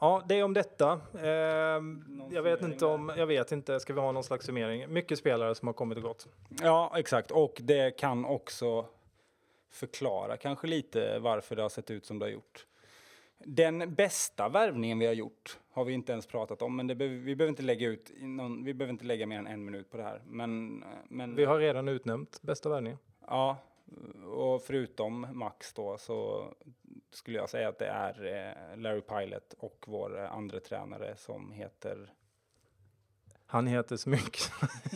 Ja, det är om detta. Ehm, jag vet inte om, jag vet inte, ska vi ha någon slags summering? Mycket spelare som har kommit och gått. Ja, exakt. Och det kan också förklara kanske lite varför det har sett ut som det har gjort. Den bästa värvningen vi har gjort har vi inte ens pratat om, men det behöver, vi behöver inte lägga ut någon, vi behöver inte lägga mer än en minut på det här. Men, men Vi har redan utnämnt bästa värvningen. ja, och förutom Max då så skulle jag säga att det är eh, Larry Pilot och vår eh, andra tränare som heter Han heter så mycket.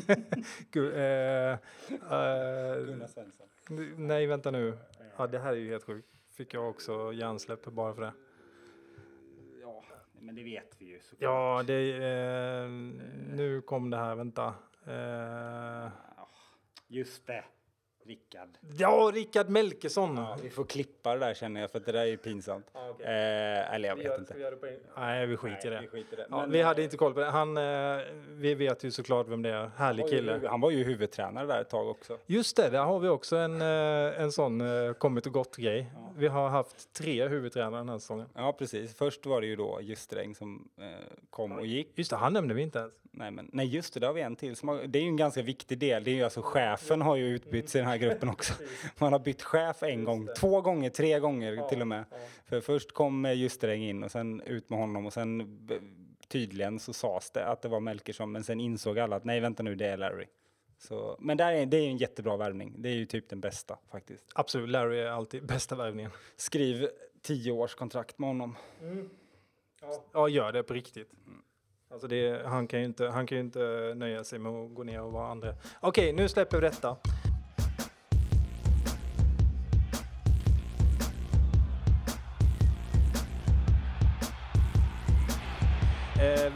[LAUGHS] Gu- eh, eh, Svensson. nej, vänta nu. Ja, det här är ju helt sjukt. Fick jag också hjärnsläpp bara för det. Ja, men det vet vi ju såklart. Ja, det eh, nu kom det här. Vänta. Eh, Just det, Rickard. ja, Rickard Melkesson. Ja, vi får klippa det där känner jag för att det där är ju pinsamt. Ja, okej. Eh, eller jag vet inte. Nej, vi skiter i det. vi skiter i det. Ja, Men, vi hade inte koll på det. Han, eh, vi vet ju såklart vem det är. Härlig ju kille. Han var ju huvudtränare där ett tag också. Just det, där har vi också en, eh, en sån eh, kommit och gått grej. Vi har haft tre huvudtränare den här säsongen. Ja, precis. Först var det ju då Justräng som eh, kom och gick. Just det, han nämnde vi inte ens. Nej, men, nej, just det, där har vi en till. Som har, det är ju en ganska viktig del. Det är ju alltså chefen har ju utbytts i den här gruppen också. Man har bytt chef en gång, två gånger, tre gånger till och med. För först kom eh, Justräng in och sen ut med honom och sen b- tydligen så sades det att det var Melkersson, men sen insåg alla att nej, vänta nu, det är Larry. Så, men där är, det är en jättebra värvning. Det är ju typ den bästa faktiskt. Absolut, Larry är alltid [LAUGHS] bästa värvningen. Skriv tio års kontrakt med honom. Ja, gör det på riktigt. Alltså det, han, kan ju inte, han kan ju inte nöja sig med att gå ner och vara andra. Okej, nu släpper vi detta.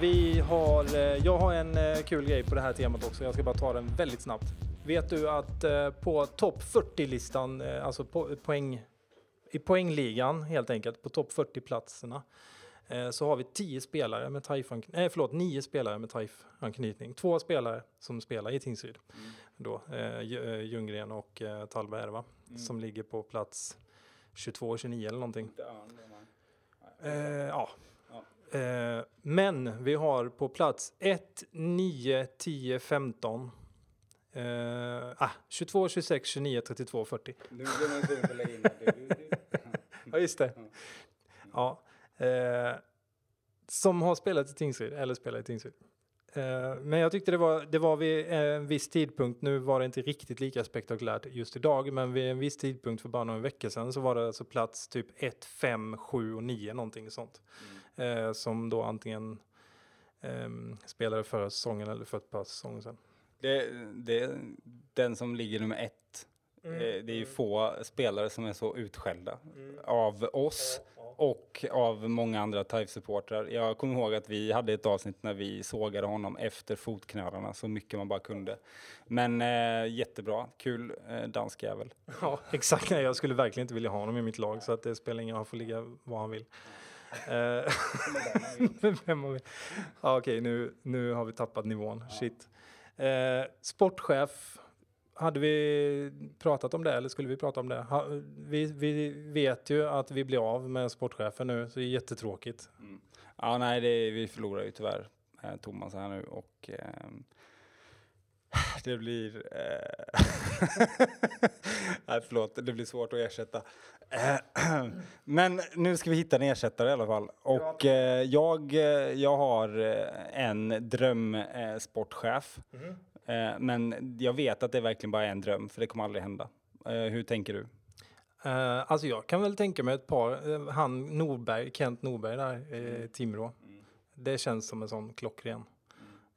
Vi har, eh, jag har en eh, kul grej på det här temat också. Jag ska bara ta den väldigt snabbt. Vet du att eh, på topp 40-listan, eh, alltså poäng, i poängligan helt enkelt, på topp 40-platserna, eh, så har vi 10 spelare med taif nej förlåt, 9 spelare med taif-anknytning. Två spelare som spelar i Tingsryd. Då, eh, Ljunggren och eh, Tallberg va? Som ligger på plats 22 och 29 eller någonting. Eh, ja. Eh, men vi har på plats 1, 9, 10, 15. Eh, ah, 22, 26, 29, 32, 40. Nu blir man tvungen att lägga in det. [LAUGHS] Ja, just det. Ja. Eh, som har spelat i Tingsryd, eller spelar i Tingsryd. Eh, men jag tyckte det var, det var vid en viss tidpunkt, nu var det inte riktigt lika spektakulärt just idag, men vid en viss tidpunkt för bara några veckor sedan så var det alltså plats typ 1, 5, 7 och 9 någonting sånt. Eh, som då antingen ehm, spelade förra säsongen eller för ett par säsonger sedan. Det, det är den som ligger nummer ett. Eh, Det är ju få spelare som är så utskällda av oss och av många andra TIFE-supportrar. Jag kommer ihåg att vi hade ett avsnitt när vi sågade honom efter fotknölarna så mycket man bara kunde. Men eh, jättebra, kul eh, dansk jävel. Ja, [LAUGHS] exakt. Jag skulle verkligen inte vilja ha honom i mitt lag så att det spelar ingen roll, han får ligga var han vill. Eh, [LAUGHS] Vem. Ja, Okej, nu, nu har vi tappat nivån. Shit. Eh, sportchef, hade vi pratat om det eller skulle vi prata om det? Ha, vi, vi vet ju att vi blir av med sportchefen nu, så det är jättetråkigt. Ja, nej, det, vi förlorar ju tyvärr eh, Thomas här nu och ehm, [SIGHS] det blir... Eh, [LAUGHS] nej, förlåt, det blir svårt att ersätta. Eh, [CLEARS THROAT] Men nu ska vi hitta en ersättare i alla fall. Och eh, jag, eh, jag har eh, en drömsportchef. Eh, sportchef. Eh, men jag vet att det verkligen bara är en dröm, för det kommer aldrig hända. Eh, hur tänker du? Eh, alltså jag kan väl tänka mig ett par, eh, han Norberg, Kent Norberg där i Timrå. Det känns som en sån klockren.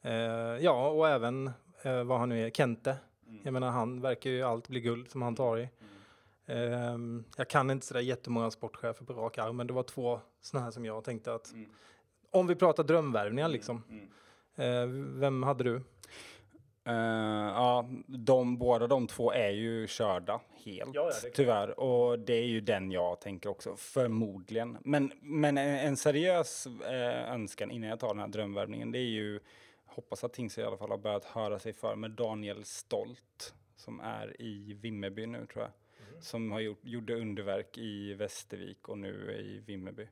Eh, ja, och även eh, vad han nu är, Kente. Jag menar han verkar ju allt bli guld som han tar i. Ehm, jag kan inte sådär jättemånga sportchefer på rak arm, men det var två sådana här som jag tänkte att om vi pratar drömvärvningar liksom. Eh, vem hade du? Eh, ja, de, båda de två är ju körda helt, Ja, ja, tyvärr. Och det är ju den jag tänker också, förmodligen. Men, men en, en seriös eh, önskan innan jag tar den här drömvärvningen, det är ju, hoppas att Tingsryd i alla fall har börjat höra sig för med Daniel Stolt, som är i Vimmerby nu tror jag. Som har gjort, gjorde underverk i Västervik och nu i Vimmerby.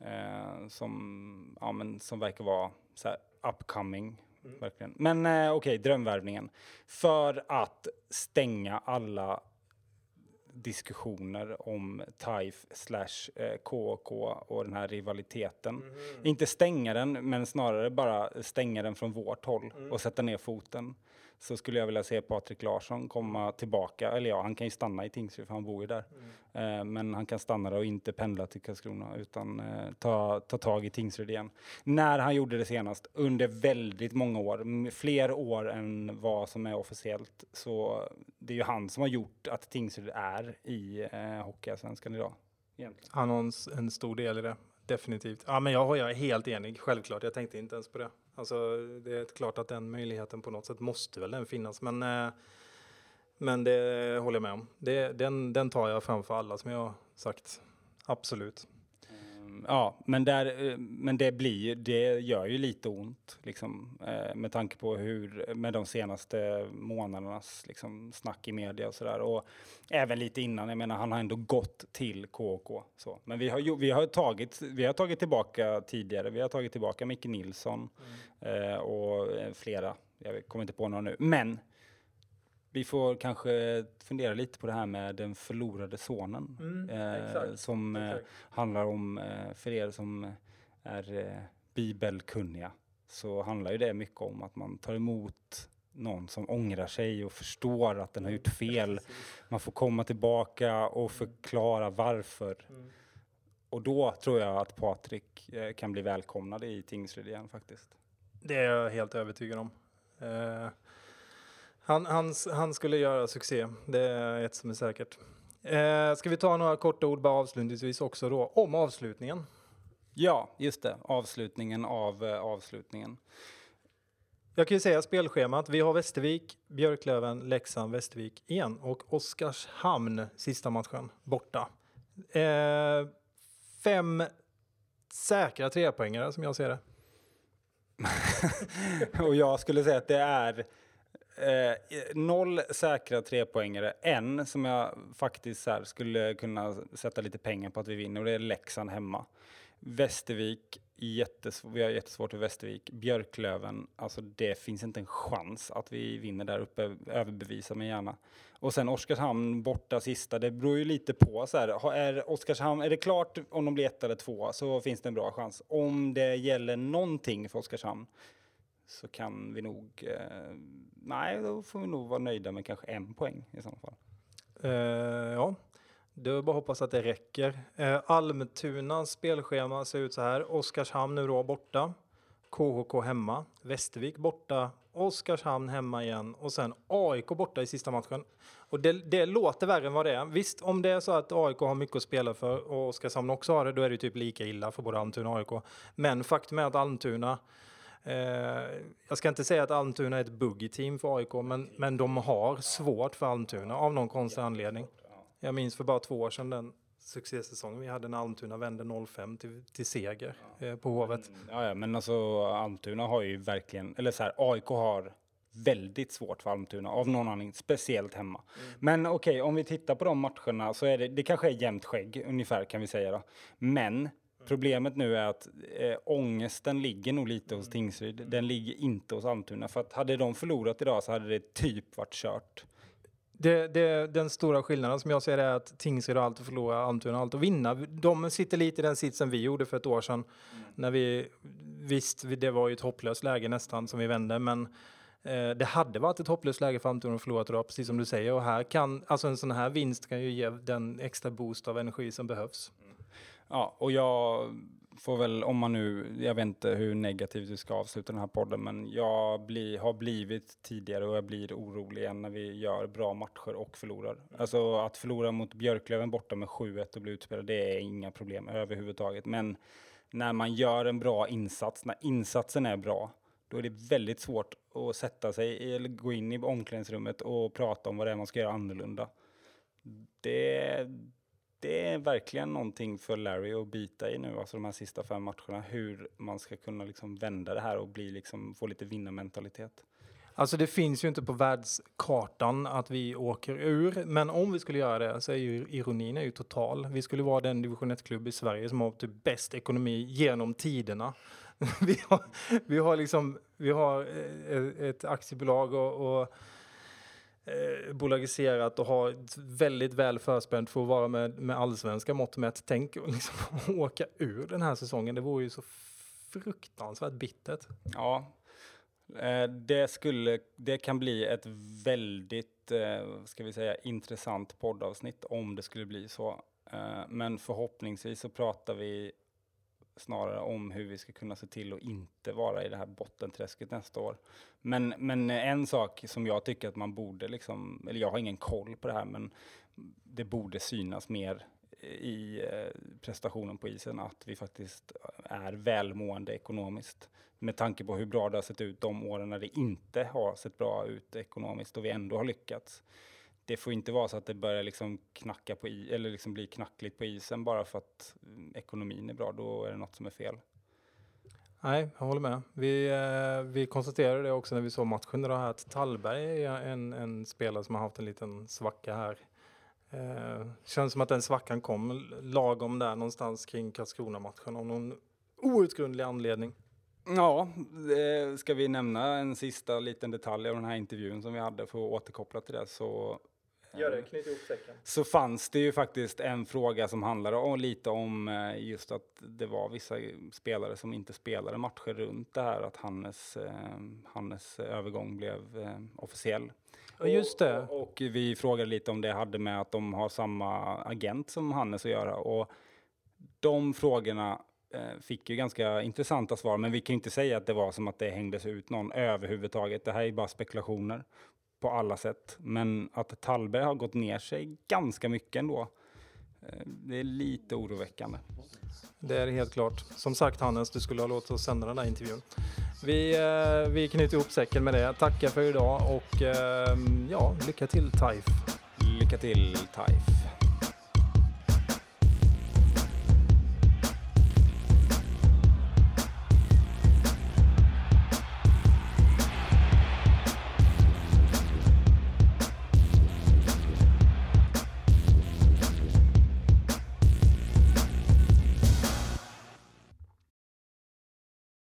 Eh, som, ja, men, som verkar vara så här upcoming. Verkligen. Men eh, okej, drömvärvningen. För att stänga alla diskussioner om TIFE slash eh, KK och den här rivaliteten. Inte stänga den, men snarare bara stänga den från vårt håll och sätta ner foten. Så skulle jag vilja se Patrik Larsson komma tillbaka, eller ja, han kan ju stanna i Tingsryd för han bor ju där. Eh, men han kan stanna där och inte pendla till Karlskrona utan eh, ta, ta tag i Tingsryd igen. När han gjorde det senast, under väldigt många år, fler år än vad som är officiellt. Så det är ju han som har gjort att Tingsryd är i eh, Hockeyallsvenskan idag. Egentligen. Han har en, en stor del i det, definitivt. Ja, men jag, jag är helt enig, självklart. Jag tänkte inte ens på det. Alltså, det är klart att den möjligheten på något sätt måste väl den finnas, men, eh, men det håller jag med om. Det, den, den tar jag framför alla som jag har sagt. Absolut. Mm, Ja, men, där, eh, men det, blir, det gör ju lite ont liksom, eh, med tanke på hur, med de senaste månadernas liksom, snack i media och sådär. Och även lite innan, jag menar han har ändå gått till KK. Så. Men vi har, vi, har tagit, vi har tagit tillbaka tidigare, vi har tagit tillbaka Micke Nilsson eh, och flera, jag kommer inte på några nu. Men vi får kanske fundera lite på det här med den förlorade sonen. eh, exakt, som eh, exakt. handlar om, eh, för er som är eh, bibelkunniga, så handlar ju det mycket om att man tar emot någon som ångrar sig och förstår att den har gjort fel. Man får komma tillbaka och förklara varför. Och då tror jag att Patrik eh, kan bli välkomnad i Tingsryd igen faktiskt. Det är jag helt övertygad om. Eh, han, han, han skulle göra succé, det är ett som är säkert. Eh, ska vi ta några korta ord bara avslutningsvis också då om avslutningen? Ja, just det. Avslutningen av eh, avslutningen. Jag kan ju säga spelschemat. Vi har Västervik, Björklöven, Leksand, Västervik igen och Oskarshamn sista matchen borta. Eh, fem säkra trepoängare som jag ser det. [LAUGHS] Och jag skulle säga att det är eh, noll säkra trepoängare. En som jag faktiskt här skulle kunna sätta lite pengar på att vi vinner och det är Leksand hemma. Västervik, jättesv- vi har jättesvårt för Västervik. Björklöven, alltså det finns inte en chans att vi vinner där uppe. Överbevisa mig gärna. Och sen Oskarshamn borta sista, det beror ju lite på. Så här, är, Oskarshamn, är det klart om de blir ett eller två så finns det en bra chans. Om det gäller någonting för Oskarshamn så kan vi nog... Eh, nej, då får vi nog vara nöjda med kanske en poäng i så fall. Eh, ja, det är bara att hoppas att det räcker. Eh, Almtunas spelschema ser ut så här. Oskarshamn nu då borta. KHK hemma. Västervik borta. Oskarshamn hemma igen. Och sen AIK borta i sista matchen. Och det, det låter värre än vad det är. Visst, om det är så att AIK har mycket att spela för och Oskarshamn också har det, då är det typ lika illa för både Almtuna och AIK. Men faktum är att Almtuna jag ska inte säga att Almtuna är ett buggy team för AIK, men, men de har svårt för Almtuna av någon konstig anledning. Jag minns för bara två år sedan den succésäsongen vi hade när Almtuna vände 0-5 till, till seger eh, på Hovet. Ja, ja, men alltså Almtuna har ju verkligen, eller så här, AIK har väldigt svårt för Almtuna av någon anledning, speciellt hemma. Men okej, om vi tittar på de matcherna så är det, det kanske är jämnt skägg ungefär kan vi säga då. Men problemet nu är att eh, ångesten ligger nog lite hos Tingsryd. Den ligger inte hos Almtuna för att hade de förlorat idag så hade det typ varit kört. Det, det, den stora skillnaden som jag ser är att Tingsryd har allt att förlora, Almtuna har allt att vinna. De sitter lite i den sitsen vi gjorde för ett år sedan. När vi, visst, vi- det var ju ett hopplöst läge nästan som vi vände, men eh, det hade varit ett hopplöst läge för Almtuna att förlora idag, precis som du säger. Och här kan, alltså en sån här vinst kan ju ge den extra boost av energi som behövs. Ja, och jag får väl, om man nu, jag vet inte hur negativt vi ska avsluta den här podden, men jag bli, har blivit tidigare och jag blir orolig igen när vi gör bra matcher och förlorar. Alltså att förlora mot Björklöven borta med 7-1 och bli utspelad, det är inga problem överhuvudtaget. Men när man gör en bra insats, när insatsen är bra, då är det väldigt svårt att sätta sig eller gå in i omklädningsrummet och prata om vad det är man ska göra annorlunda. Det, det är verkligen någonting för Larry att bita i nu, alltså de här sista fem matcherna, hur man ska kunna liksom vända det här och bli liksom, få lite vinnarmentalitet. Alltså det finns ju inte på världskartan att vi åker ur, men om vi skulle göra det så är ju ironin är ju total. Vi skulle vara den division 1-klubb i Sverige som har typ bäst ekonomi genom tiderna. [LAUGHS] vi, har, vi har liksom, vi har eh, ett aktiebolag och, och eh, bolagiserat och har väldigt väl förspänt för att vara med, med allsvenska mått mätt. Tänk att liksom [LAUGHS] åka ur den här säsongen, det vore ju så fruktansvärt bittert. Ja, eh, det, skulle, det kan bli ett väldigt, eh, ska vi säga, intressant poddavsnitt om det skulle bli så. Eh, Men förhoppningsvis så pratar vi snarare om hur vi ska kunna se till att inte vara i det här bottenträsket nästa år. Men, men en sak som jag tycker att man borde, liksom, eller jag har ingen koll på det här, men det borde synas mer i eh, prestationen på isen att vi faktiskt är välmående ekonomiskt. Med tanke på hur bra det har sett ut de åren när det inte har sett bra ut ekonomiskt och vi ändå har lyckats. Det får inte vara så att det börjar liksom knacka på i, eller liksom bli knackligt på isen bara för att mm, ekonomin är bra. Då är det något som är fel. Nej, jag håller med. Vi, eh, vi konstaterade det också när vi såg matchen idag här att Tallberg är en, en spelare som har haft en liten svacka här. Eh, känns som att den svackan kom lagom där någonstans kring Karlskrona-matchen av någon outgrundlig anledning. Ja, ska vi nämna en sista liten detalj av den här intervjun som vi hade för att återkoppla till det så knyt ihop säcken. så fanns det ju faktiskt en fråga som handlade om, lite om eh, just att det var vissa spelare som inte spelade matcher runt det här att Hannes, eh, Hannes övergång blev eh, officiell. Ja, just det. Och, och vi frågade lite om det hade med att de har samma agent som Hannes att göra och de frågorna fick ju ganska intressanta svar, men vi kan ju inte säga att det var som att det hängdes ut någon överhuvudtaget. Det här är bara spekulationer på alla sätt. Men att Tallberg har gått ner sig ganska mycket ändå. eh, Det är lite oroväckande. Det är helt klart. Som sagt Hannes, du skulle ha låtit oss sända den här intervjun. Vi, eh, vi knyter ihop säcken med det. Tackar för idag och eh, ja, lycka till TAIF. Lycka till, Taif.